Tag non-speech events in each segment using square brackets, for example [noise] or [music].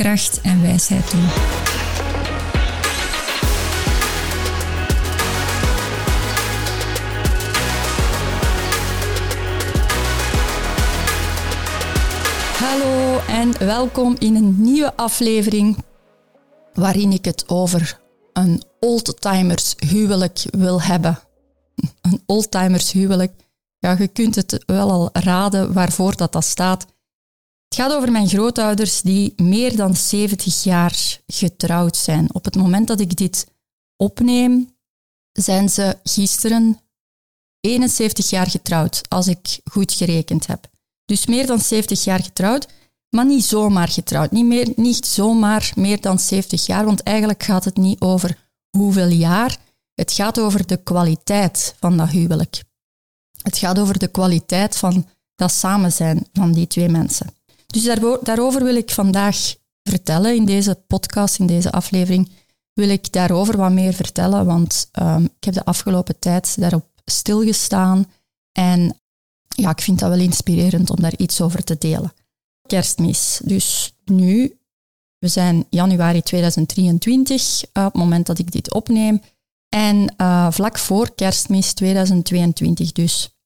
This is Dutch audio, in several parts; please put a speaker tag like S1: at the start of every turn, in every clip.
S1: kracht en wijsheid toe. Hallo en welkom in een nieuwe aflevering waarin ik het over een oldtimers huwelijk wil hebben. Een oldtimers huwelijk. Ja, je kunt het wel al raden waarvoor dat, dat staat. Het gaat over mijn grootouders die meer dan 70 jaar getrouwd zijn. Op het moment dat ik dit opneem, zijn ze gisteren 71 jaar getrouwd, als ik goed gerekend heb. Dus meer dan 70 jaar getrouwd, maar niet zomaar getrouwd. Niet, meer, niet zomaar meer dan 70 jaar, want eigenlijk gaat het niet over hoeveel jaar. Het gaat over de kwaliteit van dat huwelijk. Het gaat over de kwaliteit van dat samen zijn van die twee mensen. Dus daarover wil ik vandaag vertellen in deze podcast, in deze aflevering. Wil ik daarover wat meer vertellen, want um, ik heb de afgelopen tijd daarop stilgestaan en ja, ik vind dat wel inspirerend om daar iets over te delen. Kerstmis. Dus nu, we zijn januari 2023, uh, op het moment dat ik dit opneem. En uh, vlak voor kerstmis 2022 dus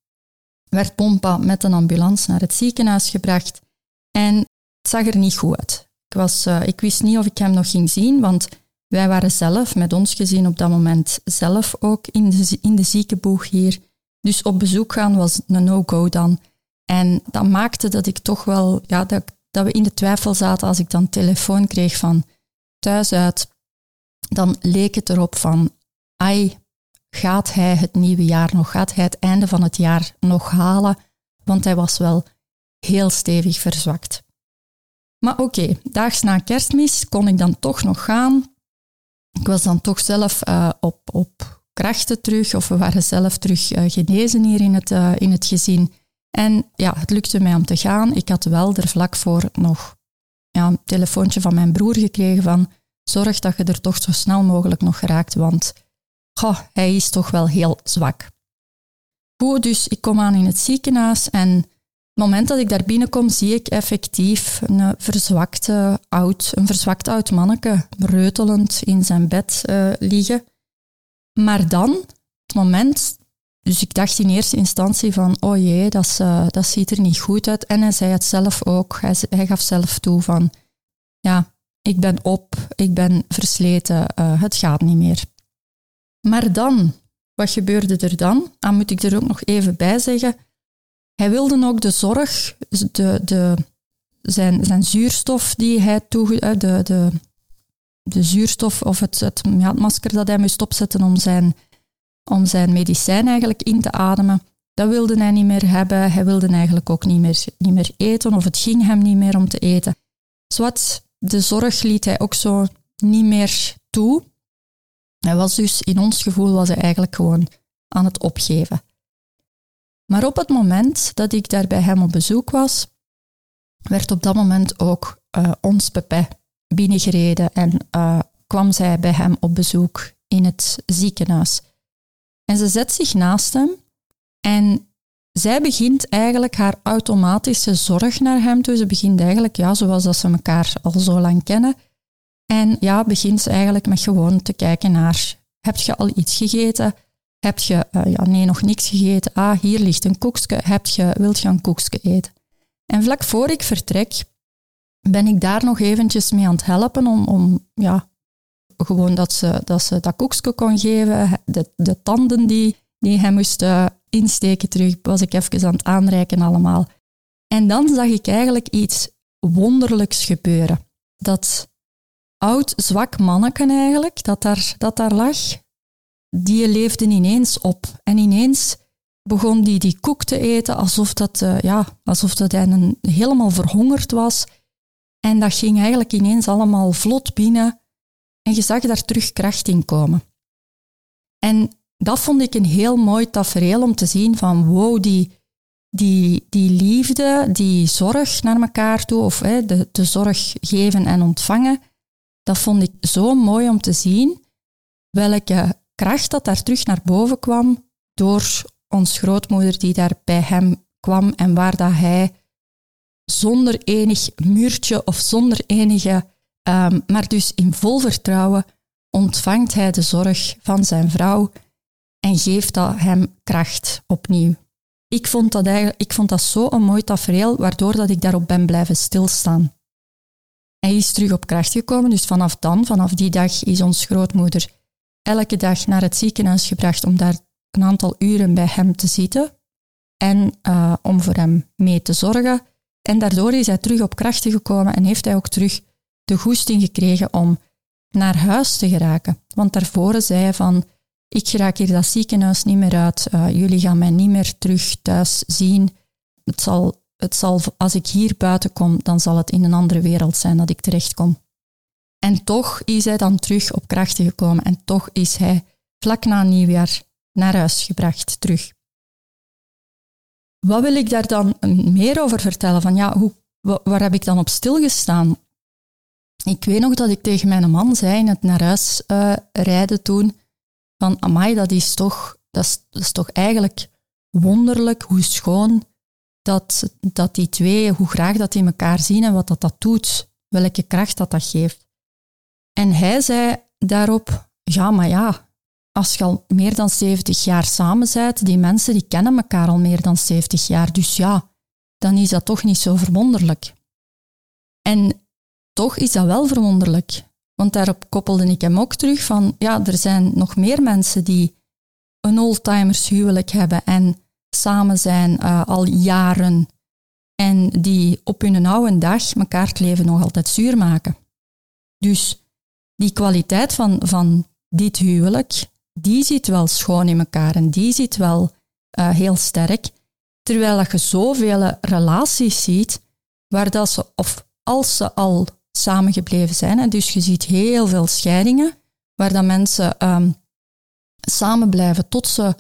S1: werd Pompa met een ambulance naar het ziekenhuis gebracht. En het zag er niet goed uit. Ik, was, uh, ik wist niet of ik hem nog ging zien, want wij waren zelf, met ons gezien op dat moment, zelf ook in de, in de ziekenboeg hier. Dus op bezoek gaan was een no-go dan. En dat maakte dat ik toch wel, ja, dat, dat we in de twijfel zaten als ik dan telefoon kreeg van thuis uit. Dan leek het erop van, ai, gaat hij het nieuwe jaar nog, gaat hij het einde van het jaar nog halen? Want hij was wel heel stevig verzwakt. Maar oké, daags na kerstmis kon ik dan toch nog gaan. Ik was dan toch zelf uh, op, op krachten terug, of we waren zelf terug uh, genezen hier in het, uh, in het gezin. En ja, het lukte mij om te gaan. Ik had wel er vlak voor nog ja, een telefoontje van mijn broer gekregen van zorg dat je er toch zo snel mogelijk nog geraakt, want goh, hij is toch wel heel zwak. Goed, dus ik kom aan in het ziekenhuis en het moment dat ik daar binnenkom, zie ik effectief een verzwakte oud, een verzwakt oud manneke reutelend in zijn bed uh, liggen. Maar dan, het moment dus ik dacht in eerste instantie van, oh jee, dat, uh, dat ziet er niet goed uit. En hij zei het zelf ook. Hij, hij gaf zelf toe van, ja, ik ben op, ik ben versleten, uh, het gaat niet meer. Maar dan, wat gebeurde er dan? Dan moet ik er ook nog even bij zeggen. Hij wilde ook de zorg, de, de, zijn, zijn zuurstof die hij toe, eh, de, de, de zuurstof of het, het, masker dat hij moest opzetten om zijn om zijn medicijn eigenlijk in te ademen. Dat wilde hij niet meer hebben. Hij wilde eigenlijk ook niet meer, niet meer eten of het ging hem niet meer om te eten. Zwat, de zorg liet hij ook zo niet meer toe. Hij was dus, in ons gevoel, was hij eigenlijk gewoon aan het opgeven. Maar op het moment dat ik daar bij hem op bezoek was, werd op dat moment ook uh, ons Pepe binnengereden en uh, kwam zij bij hem op bezoek in het ziekenhuis. En ze zet zich naast hem en zij begint eigenlijk haar automatische zorg naar hem toe. Ze begint eigenlijk, ja, zoals dat ze elkaar al zo lang kennen. En ja, begint ze eigenlijk met gewoon te kijken naar, heb je al iets gegeten? Heb je, uh, ja, nee, nog niks gegeten. Ah, hier ligt een koekje. Heb je, wilt je een koekje eten? En vlak voor ik vertrek, ben ik daar nog eventjes mee aan het helpen om, om ja, gewoon dat ze dat, ze dat koekje kon geven, de, de tanden die, die hij moest uh, insteken terug, was ik even aan het aanreiken allemaal. En dan zag ik eigenlijk iets wonderlijks gebeuren. Dat oud, zwak manneken eigenlijk, dat daar, dat daar lag, die leefde ineens op. En ineens begon die die koek te eten alsof dat, uh, ja, alsof dat hij een, helemaal verhongerd was. En dat ging eigenlijk ineens allemaal vlot binnen. En je zag daar terug kracht in komen. En dat vond ik een heel mooi tafereel om te zien van wow, die, die, die liefde, die zorg naar elkaar toe, of hè, de, de zorg geven en ontvangen, dat vond ik zo mooi om te zien welke kracht dat daar terug naar boven kwam door ons grootmoeder die daar bij hem kwam en waar dat hij zonder enig muurtje of zonder enige, um, maar dus in vol vertrouwen, ontvangt hij de zorg van zijn vrouw en geeft dat hem kracht opnieuw. Ik vond dat, eigenlijk, ik vond dat zo een mooi tafereel, waardoor dat ik daarop ben blijven stilstaan. Hij is terug op kracht gekomen, dus vanaf dan, vanaf die dag, is ons grootmoeder elke dag naar het ziekenhuis gebracht om daar een aantal uren bij hem te zitten en uh, om voor hem mee te zorgen. En daardoor is hij terug op krachten gekomen en heeft hij ook terug de goesting gekregen om naar huis te geraken. Want daarvoor zei hij van, ik raak hier dat ziekenhuis niet meer uit, uh, jullie gaan mij niet meer terug thuis zien. Het zal, het zal, als ik hier buiten kom, dan zal het in een andere wereld zijn dat ik terechtkom. En toch is hij dan terug op krachten gekomen en toch is hij vlak na nieuwjaar naar huis gebracht terug. Wat wil ik daar dan meer over vertellen? Van ja, hoe, waar heb ik dan op stilgestaan? Ik weet nog dat ik tegen mijn man zei in het naar huis uh, rijden toen, van amai, dat is toch, dat is, dat is toch eigenlijk wonderlijk hoe schoon dat, dat die twee, hoe graag dat die elkaar zien en wat dat, dat doet, welke kracht dat dat geeft. En hij zei daarop, ja, maar ja, als je al meer dan 70 jaar samen bent, die mensen die kennen elkaar al meer dan 70 jaar, dus ja, dan is dat toch niet zo verwonderlijk. En toch is dat wel verwonderlijk, want daarop koppelde ik hem ook terug van, ja, er zijn nog meer mensen die een oldtimers huwelijk hebben en samen zijn uh, al jaren en die op hun oude dag elkaar het leven nog altijd zuur maken. Dus die kwaliteit van, van dit huwelijk, die zit wel schoon in elkaar en die zit wel uh, heel sterk. Terwijl dat je zoveel relaties ziet waar dat ze, of als ze al samengebleven zijn, en dus je ziet heel veel scheidingen, waar dat mensen um, samen blijven tot ze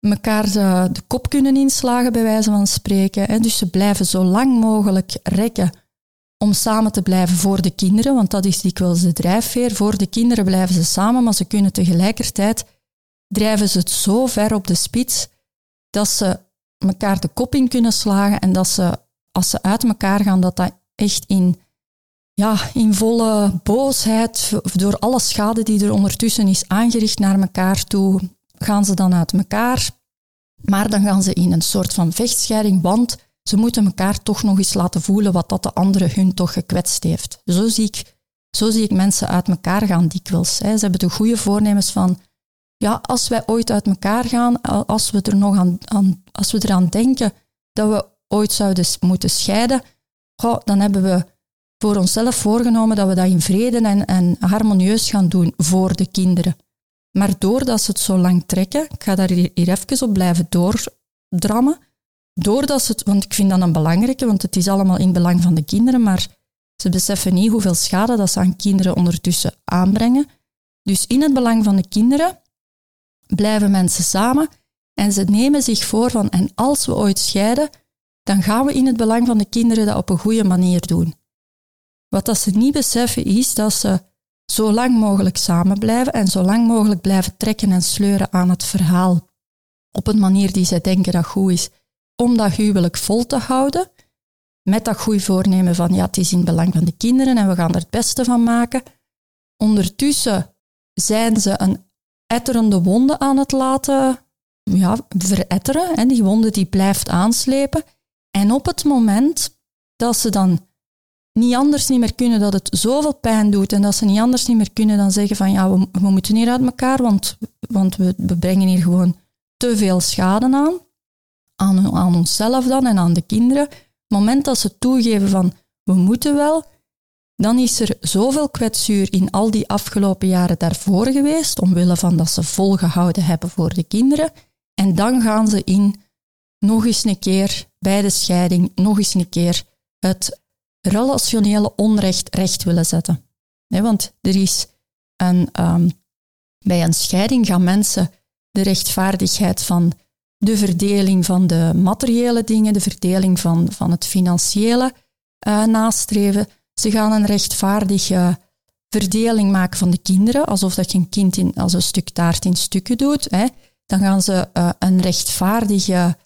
S1: elkaar de, de, kop kunnen inslagen, bij wijze van spreken. Hè. Dus ze blijven zo lang mogelijk rekken om samen te blijven voor de kinderen, want dat is dikwijls de drijfveer. Voor de kinderen blijven ze samen, maar ze kunnen tegelijkertijd drijven ze het zo ver op de spits dat ze elkaar de kop in kunnen slagen en dat ze, als ze uit elkaar gaan, dat dat echt in, ja, in volle boosheid, door alle schade die er ondertussen is aangericht naar elkaar toe, gaan ze dan uit elkaar. Maar dan gaan ze in een soort van vechtscheiding, want ze moeten elkaar toch nog eens laten voelen wat dat de andere hun toch gekwetst heeft. Zo zie ik, zo zie ik mensen uit elkaar gaan dikwijls. Hè. Ze hebben de goede voornemens van, ja, als wij ooit uit elkaar gaan, als we er nog aan, aan als we eraan denken dat we ooit zouden moeten scheiden, goh, dan hebben we voor onszelf voorgenomen dat we dat in vrede en, en harmonieus gaan doen voor de kinderen. Maar doordat ze het zo lang trekken, ik ga daar hier even op blijven doordrammen, doordat ze het, want ik vind dat een belangrijke, want het is allemaal in belang van de kinderen, maar ze beseffen niet hoeveel schade dat ze aan kinderen ondertussen aanbrengen. Dus in het belang van de kinderen blijven mensen samen en ze nemen zich voor van, en als we ooit scheiden, dan gaan we in het belang van de kinderen dat op een goede manier doen. Wat dat ze niet beseffen is dat ze zo lang mogelijk samen blijven en zo lang mogelijk blijven trekken en sleuren aan het verhaal op een manier die zij denken dat goed is om dat huwelijk vol te houden, met dat goede voornemen van ja, het is in het belang van de kinderen en we gaan er het beste van maken. Ondertussen zijn ze een etterende wonde aan het laten ja, veretteren. Hè. Die wonde die blijft aanslepen. En op het moment dat ze dan niet anders niet meer kunnen, dat het zoveel pijn doet en dat ze niet anders niet meer kunnen dan zeggen van ja, we, we moeten hier uit elkaar, want, want we, we brengen hier gewoon te veel schade aan aan, aan onszelf dan en aan de kinderen. Het moment dat ze toegeven van we moeten wel, dan is er zoveel kwetsuur in al die afgelopen jaren daarvoor geweest, omwille van dat ze volgehouden hebben voor de kinderen. En dan gaan ze in nog eens een keer bij de scheiding, nog eens een keer het relationele onrecht recht willen zetten. want er is een, um, bij een scheiding gaan mensen de rechtvaardigheid van de verdeling van de materiële dingen, de verdeling van, van het financiële uh, nastreven. Ze gaan een rechtvaardige verdeling maken van de kinderen, alsof dat je een kind in, als een stuk taart in stukken doet. Hè. Dan gaan ze uh, een rechtvaardige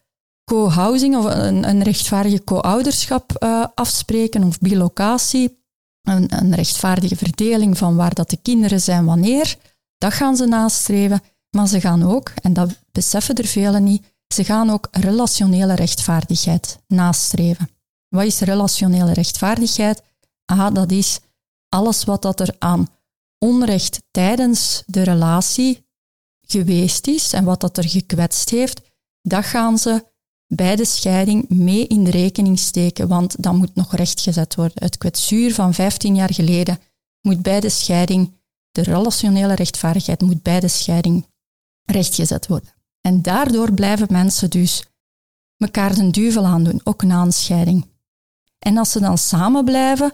S1: co-housing of een, een rechtvaardige co-ouderschap uh, afspreken of bilocatie. Een, een, rechtvaardige verdeling van waar dat de kinderen zijn wanneer. Dat gaan ze nastreven. Maar ze gaan ook, en dat beseffen er velen niet, ze gaan ook relationele rechtvaardigheid nastreven. Wat is relationele rechtvaardigheid? Ah, dat is alles wat dat er aan onrecht tijdens de relatie geweest is en wat dat er gekwetst heeft, dat gaan ze bij de scheiding mee in de rekening steken, want dat moet nog rechtgezet worden. Het kwetsuur van 15 jaar geleden moet bij de scheiding, de relationele rechtvaardigheid moet bij de scheiding rechtgezet worden. En daardoor blijven mensen dus elkaar de duivel aandoen, ook na een scheiding. En als ze dan samen blijven,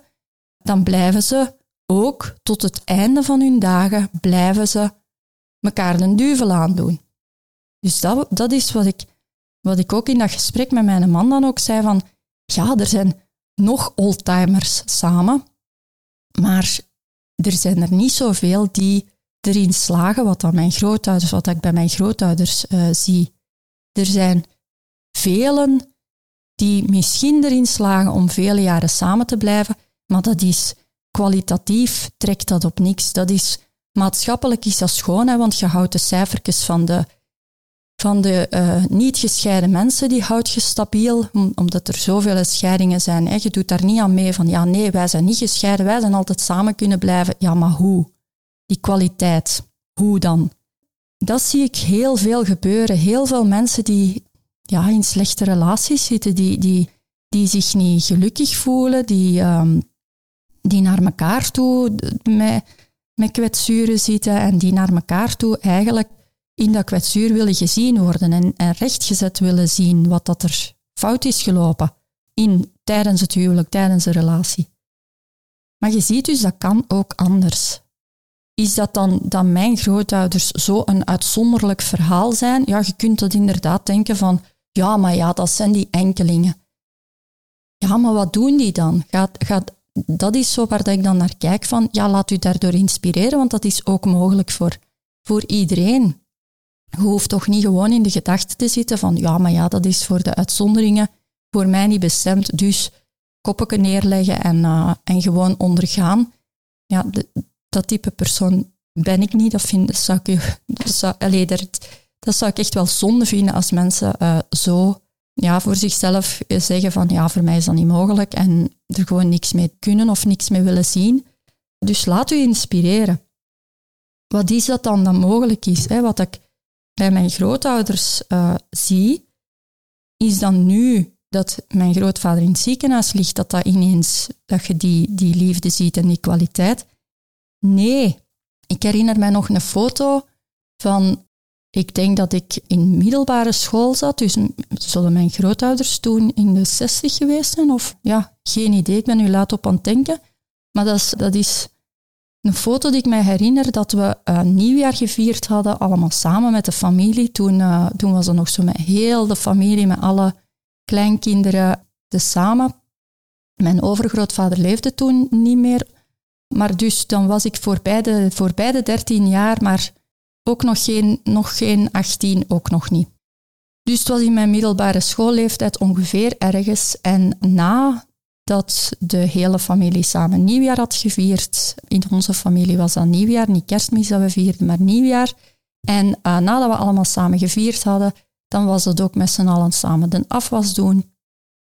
S1: dan blijven ze ook tot het einde van hun dagen, blijven ze elkaar de duivel aandoen. Dus dat, dat is wat ik, wat ik ook in dat gesprek met mijn man dan ook zei van, ja, er zijn nog oldtimers samen, maar er zijn er niet zoveel die erin slagen, wat, dan mijn grootouders, wat ik bij mijn grootouders uh, zie. Er zijn velen die misschien erin slagen om vele jaren samen te blijven, maar dat is kwalitatief, trekt dat op niks. Dat is, maatschappelijk is dat schoon, hè, want je houdt de cijfertjes van de, van de uh, niet gescheiden mensen, die houdt je stabiel, omdat er zoveel scheidingen zijn. Hè. Je doet daar niet aan mee van, ja nee, wij zijn niet gescheiden, wij zijn altijd samen kunnen blijven. Ja, maar hoe? Die kwaliteit, hoe dan? Dat zie ik heel veel gebeuren. Heel veel mensen die ja, in slechte relaties zitten, die, die, die zich niet gelukkig voelen, die, um, die naar elkaar toe met, met kwetsuren zitten en die naar elkaar toe eigenlijk in dat kwetsuur willen gezien worden en, en rechtgezet willen zien wat dat er fout is gelopen in, tijdens het huwelijk, tijdens de relatie. Maar je ziet dus, dat kan ook anders. Is dat dan dat mijn grootouders zo een uitzonderlijk verhaal zijn? Ja, je kunt dat inderdaad denken van, ja, maar ja, dat zijn die enkelingen. Ja, maar wat doen die dan? Gaat, gaat, dat is zo waar ik dan naar kijk van, ja, laat u daardoor inspireren, want dat is ook mogelijk voor, voor iedereen. Je hoeft toch niet gewoon in de gedachte te zitten van, ja, maar ja, dat is voor de uitzonderingen, voor mij niet bestemd, dus koppen neerleggen en, uh, en gewoon ondergaan. Ja, dat type persoon ben ik niet. Dat, vind, zou ik, zou, dat zou ik echt wel zonde vinden als mensen uh, zo ja, voor zichzelf zeggen van ja, voor mij is dat niet mogelijk en er gewoon niks mee kunnen of niks mee willen zien. Dus laat u inspireren. Wat is dat dan dat mogelijk is? Hè? Wat ik bij mijn grootouders uh, zie, is dan nu dat mijn grootvader in het ziekenhuis ligt, dat dat ineens, dat je die, die liefde ziet en die kwaliteit. Nee, ik herinner mij nog een foto van ik denk dat ik in middelbare school zat, dus zullen mijn grootouders toen in de 60 geweest zijn? Of ja, geen idee, ik ben nu laat op aan het denken. Maar dat is, dat is een foto die ik mij herinner dat we een nieuwjaar gevierd hadden, allemaal samen met de familie. Toen, uh, toen was het nog zo met heel de familie, met alle kleinkinderen samen. Mijn overgrootvader leefde toen niet meer. Maar dus dan was ik voor beide, voor beide 13 jaar, maar ook nog geen, nog geen 18, ook nog niet. Dus het was in mijn middelbare schoolleeftijd ongeveer ergens. En nadat de hele familie samen nieuwjaar had gevierd, in onze familie was dat nieuwjaar, niet kerstmis dat we vierden, maar nieuwjaar. En uh, nadat we allemaal samen gevierd hadden, dan was het ook met z'n allen samen de afwas doen.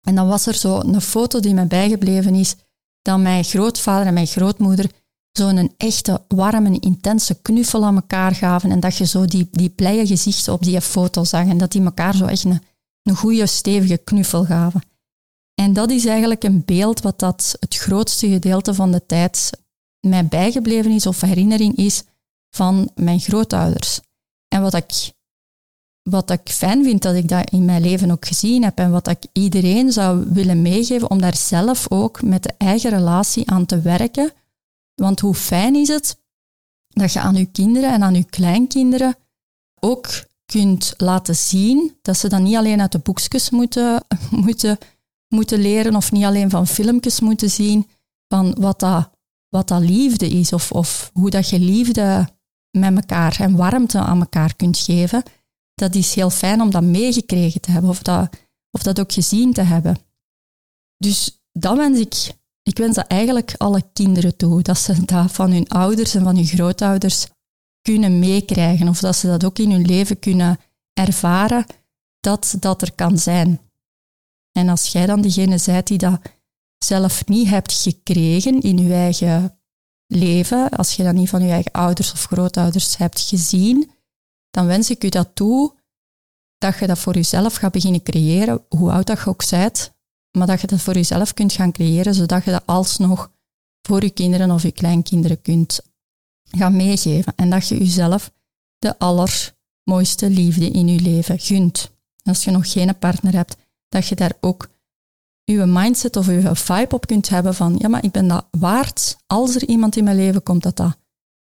S1: En dan was er zo een foto die me bijgebleven is, dat mijn grootvader en mijn grootmoeder zo'n echte warme, intense knuffel aan elkaar gaven en dat je zo die, die blije gezichten op die foto zag en dat die elkaar zo echt een, een goede stevige knuffel gaven. En dat is eigenlijk een beeld wat dat het grootste gedeelte van de tijd mij bijgebleven is of herinnering is van mijn grootouders. En wat ik, wat ik fijn vind dat ik dat in mijn leven ook gezien heb en wat ik iedereen zou willen meegeven om daar zelf ook met de eigen relatie aan te werken. Want hoe fijn is het dat je aan je kinderen en aan je kleinkinderen ook kunt laten zien dat ze dan niet alleen uit de boekjes moeten, [laughs] moeten, moeten leren of niet alleen van filmpjes moeten zien van wat dat, wat dat liefde is of, of hoe dat je liefde met elkaar en warmte aan elkaar kunt geven. Dat is heel fijn om dat meegekregen te hebben of dat, of dat ook gezien te hebben. Dus dat wens ik, ik wens dat eigenlijk alle kinderen toe, dat ze dat van hun ouders en van hun grootouders kunnen meekrijgen of dat ze dat ook in hun leven kunnen ervaren dat dat er kan zijn. En als jij dan degene bent die dat zelf niet hebt gekregen in je eigen leven, als je dat niet van je eigen ouders of grootouders hebt gezien, dan wens ik u dat toe dat je dat voor jezelf gaat beginnen creëren, hoe oud dat je ook bent, maar dat je dat voor jezelf kunt gaan creëren, zodat je dat alsnog voor je kinderen of je kleinkinderen kunt gaan meegeven. En dat je jezelf de allermooiste liefde in je leven gunt. Als je nog geen partner hebt, dat je daar ook je mindset of je vibe op kunt hebben van ja, maar ik ben dat waard als er iemand in mijn leven komt dat dat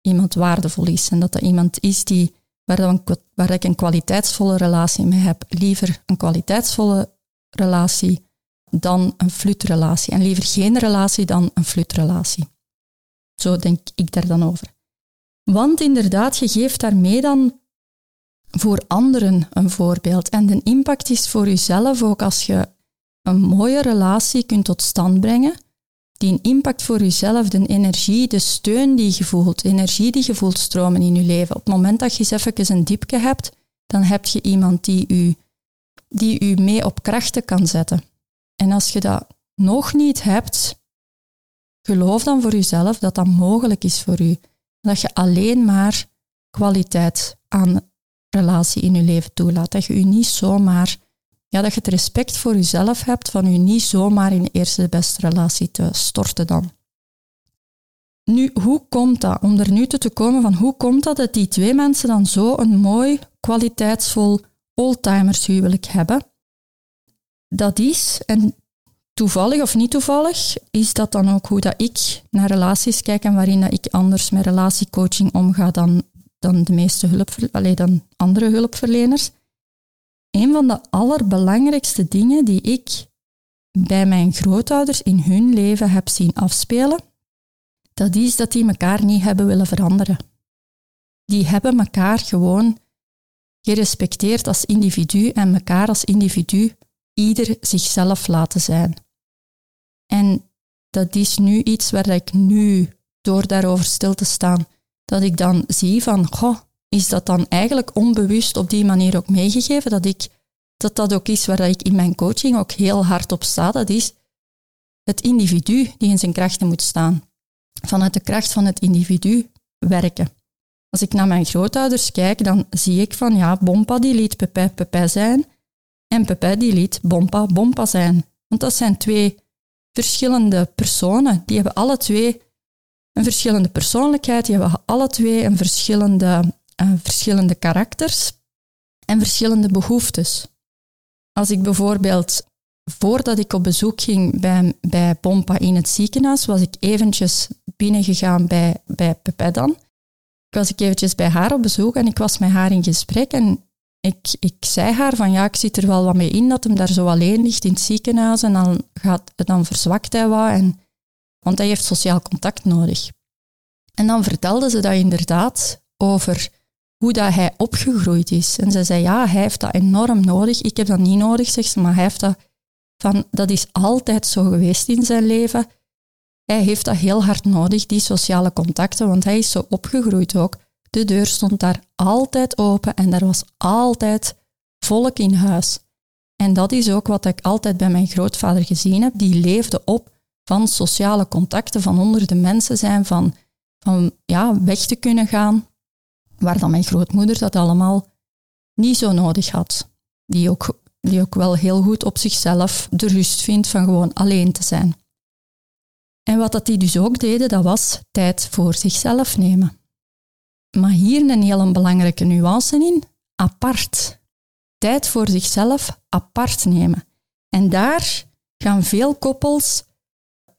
S1: iemand waardevol is en dat dat iemand is die, waar, dan, ik een kwaliteitsvolle relatie mee heb. Liever een kwaliteitsvolle relatie dan een flutrelatie en liever geen relatie dan een flutrelatie. Zo denk ik daar dan over. Want inderdaad, je geeft daarmee dan voor anderen een voorbeeld. En de impact is voor jezelf ook als je een mooie relatie kunt tot stand brengen, die impact voor jezelf, de energie, de steun die je voelt, energie die je voelt stromen in je leven. Op het moment dat je eens even een diepje hebt, dan heb je iemand die u, die u mee op krachten kan zetten. En als je dat nog niet hebt, geloof dan voor jezelf dat dat mogelijk is voor u. Dat je alleen maar kwaliteit aan relatie in je leven toelaat. Dat je je niet zomaar ja, dat je het respect voor jezelf hebt van je niet zomaar in de eerste beste relatie te storten dan. Nu, hoe komt dat? Om er nu te komen van hoe komt dat dat die twee mensen dan zo een mooi, kwaliteitsvol oldtimers huwelijk hebben? Dat is, en toevallig of niet toevallig, is dat dan ook hoe dat ik naar relaties kijk en waarin dat ik anders met relatiecoaching omga dan, dan de meeste hulp, dan andere hulpverleners een van de allerbelangrijkste dingen die ik bij mijn grootouders in hun leven heb zien afspelen, dat is dat die elkaar niet hebben willen veranderen. Die hebben elkaar gewoon gerespecteerd als individu en elkaar als individu ieder zichzelf laten zijn. En dat is nu iets waar ik nu, door daarover stil te staan, dat ik dan zie van, goh, is dat dan eigenlijk onbewust op die manier ook meegegeven dat ik dat dat ook is waar ik in mijn coaching ook heel hard op sta. Dat is het individu die in zijn krachten moet staan. Vanuit de kracht van het individu werken. Als ik naar mijn grootouders kijk, dan zie ik van ja, Bompa die liet Pepe zijn en Pepe die liet Bompa Bompa zijn. Want dat zijn twee verschillende personen. Die hebben alle twee een verschillende persoonlijkheid, die hebben alle twee een verschillende uh, verschillende karakters en verschillende behoeftes. Als ik bijvoorbeeld, voordat ik op bezoek ging bij, bij Pompa in het ziekenhuis, was ik eventjes binnengegaan bij, bij Pepe dan. Ik was ik eventjes bij haar op bezoek en ik was met haar in gesprek en ik, ik zei haar van ja, ik zit er wel wat mee in dat hem daar zo alleen ligt in het ziekenhuis en dan, gaat, dan verzwakt hij wat, en, want hij heeft sociaal contact nodig. En dan vertelde ze dat inderdaad over hoe dat hij opgegroeid is. En ze zei, ja, hij heeft dat enorm nodig. Ik heb dat niet nodig, zegt ze, maar hij heeft dat van, dat is altijd zo geweest in zijn leven. Hij heeft dat heel hard nodig, die sociale contacten, want hij is zo opgegroeid ook. De deur stond daar altijd open en er was altijd volk in huis. En dat is ook wat ik altijd bij mijn grootvader gezien heb. Die leefde op van sociale contacten, van onder de mensen zijn, van, van ja, weg te kunnen gaan, waar dan mijn grootmoeder dat allemaal niet zo nodig had. Die ook die ook wel heel goed op zichzelf de rust vindt van gewoon alleen te zijn. En wat dat die dus ook deden, dat was tijd voor zichzelf nemen. Maar hier een heel belangrijke nuance in, apart. Tijd voor zichzelf apart nemen. En daar gaan veel koppels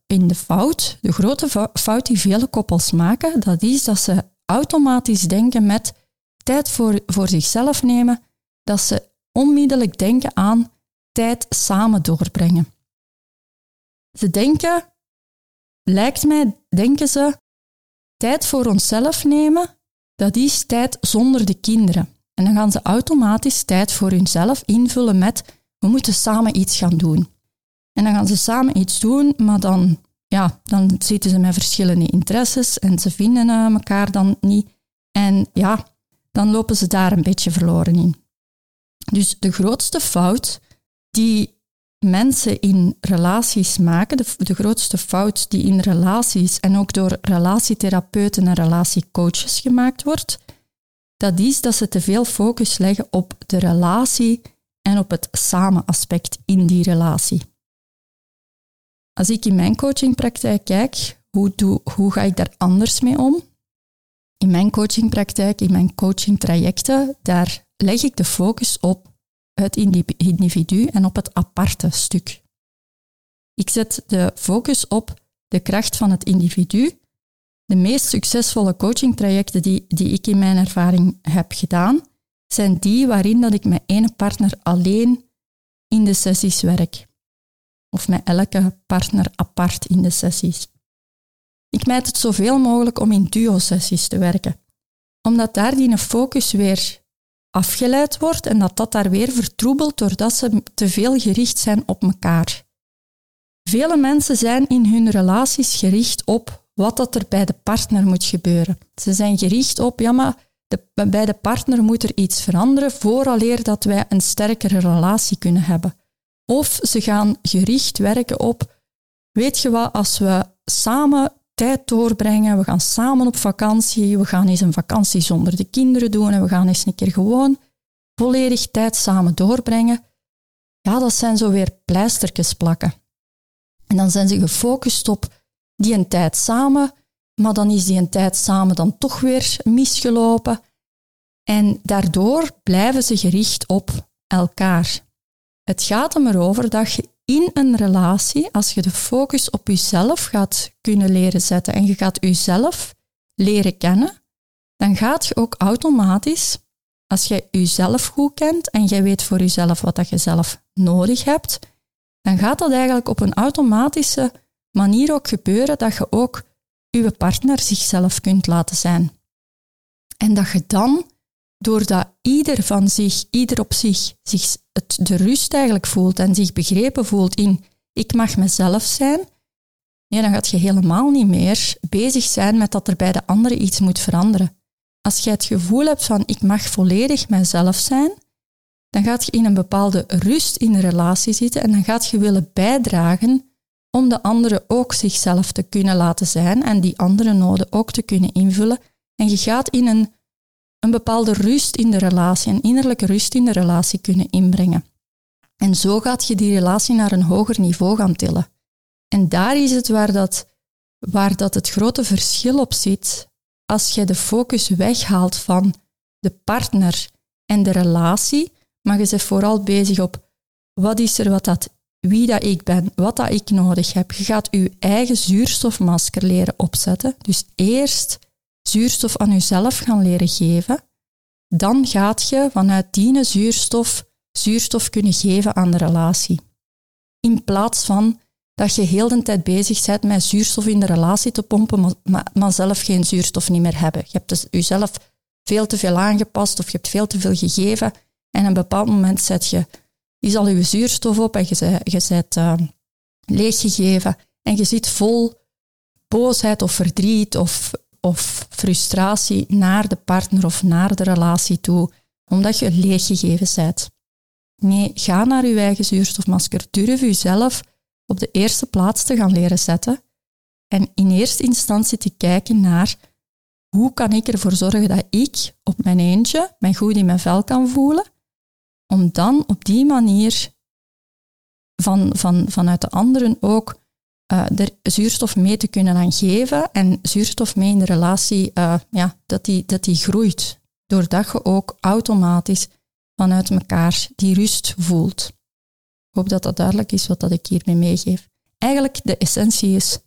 S1: in de fout. De grote fout die vele koppels maken, dat is dat ze automatisch denken met tijd voor, voor zichzelf nemen, dat ze onmiddellijk denken aan tijd samen doorbrengen. Ze denken, lijkt mij, denken ze, tijd voor onszelf nemen, dat is tijd zonder de kinderen. En dan gaan ze automatisch tijd voor hunzelf invullen met, we moeten samen iets gaan doen. En dan gaan ze samen iets doen, maar dan, ja, dan zitten ze met verschillende interesses en ze vinden eh, elkaar dan niet. En ja, dan lopen ze daar een beetje verloren in. Dus de grootste fout die mensen in relaties maken, de, de, grootste fout die in relaties en ook door relatietherapeuten en relatiecoaches gemaakt wordt, dat is dat ze te veel focus leggen op de relatie en op het samen aspect in die relatie. Als ik in mijn coachingpraktijk kijk, hoe, doe, hoe ga ik daar anders mee om? In mijn coachingpraktijk, in mijn coachingtrajecten, daar leg ik de focus op het individu en op het aparte stuk. Ik zet de focus op de kracht van het individu. De meest succesvolle coachingtrajecten die, die ik in mijn ervaring heb gedaan, zijn die waarin dat ik met één partner alleen in de sessies werk. Of met elke partner apart in de sessies. Ik mijt het zoveel mogelijk om in duo-sessies te werken, omdat daar die focus weer afgeleid wordt en dat dat daar weer vertroebelt doordat ze te veel gericht zijn op elkaar. Vele mensen zijn in hun relaties gericht op wat dat er bij de partner moet gebeuren. Ze zijn gericht op, ja maar de, bij de partner moet er iets veranderen vooraleer dat wij een sterkere relatie kunnen hebben. Of ze gaan gericht werken op, weet je wat, als we samen tijd doorbrengen, we gaan samen op vakantie, we gaan eens een vakantie zonder de kinderen doen en we gaan eens een keer gewoon volledig tijd samen doorbrengen. Ja, dat zijn zo weer pleistertjes plakken. En dan zijn ze gefocust op die een tijd samen, maar dan is die een tijd samen dan toch weer misgelopen. En daardoor blijven ze gericht op elkaar. Het gaat er maar over dat je in een relatie, als je de focus op jezelf gaat kunnen leren zetten en je gaat jezelf leren kennen, dan gaat je ook automatisch, als je jezelf goed kent en jij weet voor jezelf wat dat je zelf nodig hebt, dan gaat dat eigenlijk op een automatische manier ook gebeuren dat je ook je partner zichzelf kunt laten zijn. En dat je dan, doordat ieder van zich, ieder op zich, zich het, de rust eigenlijk voelt en zich begrepen voelt in ik mag mezelf zijn, nee, dan gaat je helemaal niet meer bezig zijn met dat er bij de andere iets moet veranderen. Als je het gevoel hebt van ik mag volledig mezelf zijn, dan gaat je in een bepaalde rust in de relatie zitten en dan gaat je willen bijdragen om de andere ook zichzelf te kunnen laten zijn en die andere noden ook te kunnen invullen. En je gaat in een een bepaalde rust in de relatie, een innerlijke rust in de relatie kunnen inbrengen. En zo gaat je die relatie naar een hoger niveau gaan tillen. En daar is het waar dat, waar dat het grote verschil op zit. Als je de focus weghaalt van de partner en de relatie, maar je bent vooral bezig op wat is er wat dat, wie dat ik ben, wat dat ik nodig heb. Je gaat je eigen zuurstofmasker leren opzetten. Dus eerst zuurstof aan jezelf gaan leren geven, dan gaat je vanuit die zuurstof zuurstof kunnen geven aan de relatie. In plaats van dat je heel de tijd bezig bent met zuurstof in de relatie te pompen, maar, maar zelf geen zuurstof niet meer hebben. Je hebt dus jezelf veel te veel aangepast of je hebt veel te veel gegeven en op een bepaald moment zet je, is al je zuurstof op en je, je bent uh, leeggegeven en je zit vol boosheid of verdriet of of frustratie naar de partner of naar de relatie toe, omdat je leeggegeven bent. Nee, ga naar je eigen zuurstofmasker. Durf jezelf op de eerste plaats te gaan leren zetten en in eerste instantie te kijken naar hoe kan ik ervoor zorgen dat ik op mijn eentje mij goed in mijn vel kan voelen om dan op die manier van, van, vanuit de anderen ook uh, er zuurstof mee te kunnen aan geven en zuurstof mee in de relatie, uh, ja, dat, die, dat die groeit. Doordat je ook automatisch vanuit elkaar die rust voelt. Ik hoop dat dat duidelijk is wat dat ik hiermee meegeef. Eigenlijk de essentie is,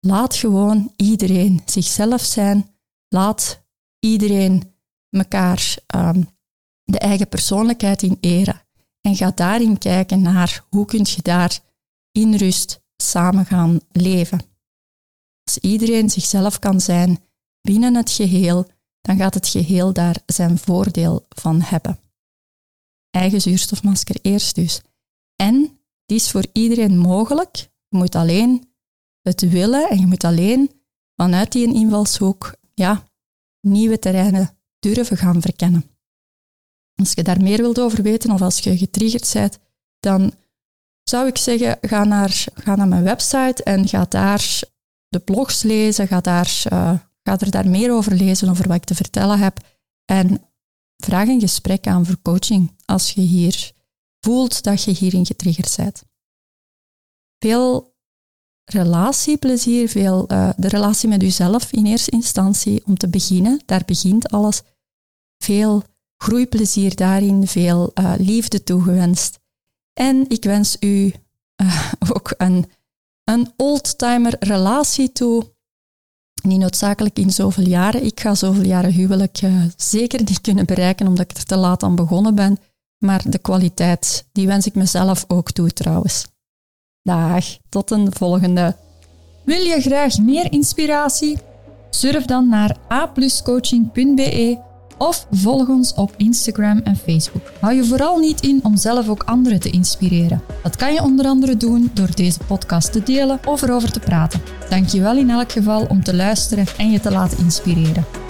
S1: laat gewoon iedereen zichzelf zijn. Laat iedereen elkaar um, de eigen persoonlijkheid in eren. En ga daarin kijken naar hoe kun je daar in rust samen gaan leven. Als iedereen zichzelf kan zijn binnen het geheel, dan gaat het geheel daar zijn voordeel van hebben. Eigen zuurstofmasker eerst dus. En die is voor iedereen mogelijk. Je moet alleen het willen en je moet alleen vanuit die invalshoek ja, nieuwe terreinen durven gaan verkennen. Als je daar meer wilt over weten of als je getriggerd bent, dan zou ik zeggen, ga naar, ga naar mijn website en ga daar de blogs lezen, ga, daar, uh, ga er daar meer over lezen, over wat ik te vertellen heb. En vraag een gesprek aan voor coaching als je hier voelt dat je hierin getriggerd bent. Veel relatieplezier, veel, uh, de relatie met jezelf in eerste instantie om te beginnen, daar begint alles. Veel groeiplezier daarin, veel uh, liefde toegewenst. En ik wens u uh, [laughs] ook een, een oldtimer relatie toe. Niet noodzakelijk in zoveel jaren. Ik ga zoveel jaren huwelijk uh, zeker niet kunnen bereiken omdat ik er te laat aan begonnen ben. Maar de kwaliteit, die wens ik mezelf ook toe trouwens. Dag, tot een volgende. Wil je graag meer inspiratie? Surf dan naar apluscoaching.be of volg ons op Instagram en Facebook. Hou je vooral niet in om zelf ook anderen te inspireren. Dat kan je onder andere doen door deze podcast te delen of erover te praten. Dank je wel in elk geval om te luisteren en je te laten inspireren.